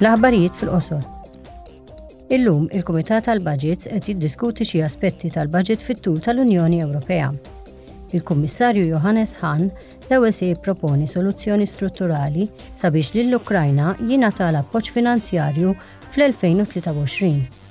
L-aħbarijiet fil-qosor. Illum il-Kumitat tal-Budgets qed jiddiskuti xi aspetti tal-budget fit-tul tal-Unjoni Ewropea. Il-Kummissarju Johannes Hahn l-ewwel se jipproponi soluzzjoni strutturali sabiex lill-Ukrajna jingħata l-appoġġ finanzjarju fl-2023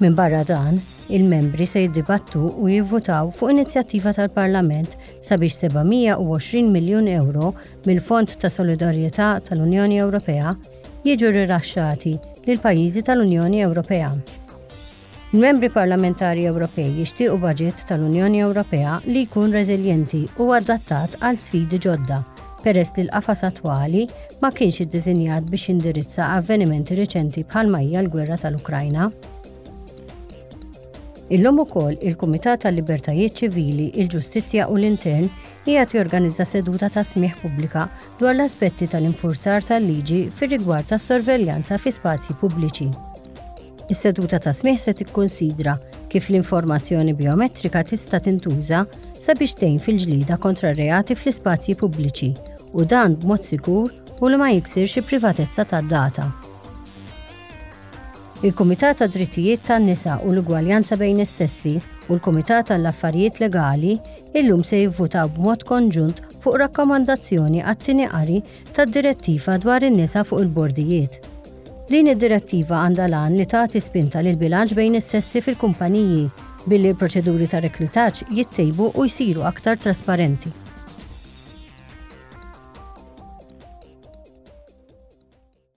Minbarra dan, il-membri se jiddibattu u jivvutaw fuq inizjattiva tal-Parlament sabiex 720 miljun euro mill-Fond ta' Solidarjetà tal-Unjoni Ewropea jiġu rilaxxati lil pajjiżi tal-Unjoni Ewropea. Il-membri parlamentari Ewropej jixtiequ baġit tal-Unjoni Ewropea li jkun reżiljenti u adattat għal sfidi ġodda peress li l-qafas attwali ma kienx iddisinjat biex jindirizza avvenimenti riċenti bħal majja l-gwerra tal-Ukrajna. Illum ukoll il-Kumitat tal-Libertajiet Ċivili, il-Ġustizzja u l-Intern qiegħed jorganizza seduta ta' smieħ pubblika dwar l-aspetti tal-infurzar tal-liġi fir-rigward tas-sorveljanza fi spazji pubbliċi. Is-seduta ta' smigħ se tikkunsidra kif l-informazzjoni bijometrika tista' tintuża sabiex tgħin fil-ġlieda kontra r-reati fl-ispazji pubbliċi u dan b'mod sikur u li ma jiksirx il-privatezza tad-data. Il-Kumitat għad-Drittijiet tan-Nisa u l-Ugwaljanza bejn is-Sessi u l-Kumitat għall-Affarijiet Legali illum se jivvutaw b'mod konġunt fuq rakkomandazzjoni għat-tieni qari tad-Direttiva dwar in-nisa fuq il-bordijiet. Din id-Direttiva għandha l-għan li tagħti spinta lill-bilanċ bejn is-sessi fil-kumpaniji billi l-proċeduri ta' reklutaġġ jittejbu u jsiru aktar trasparenti.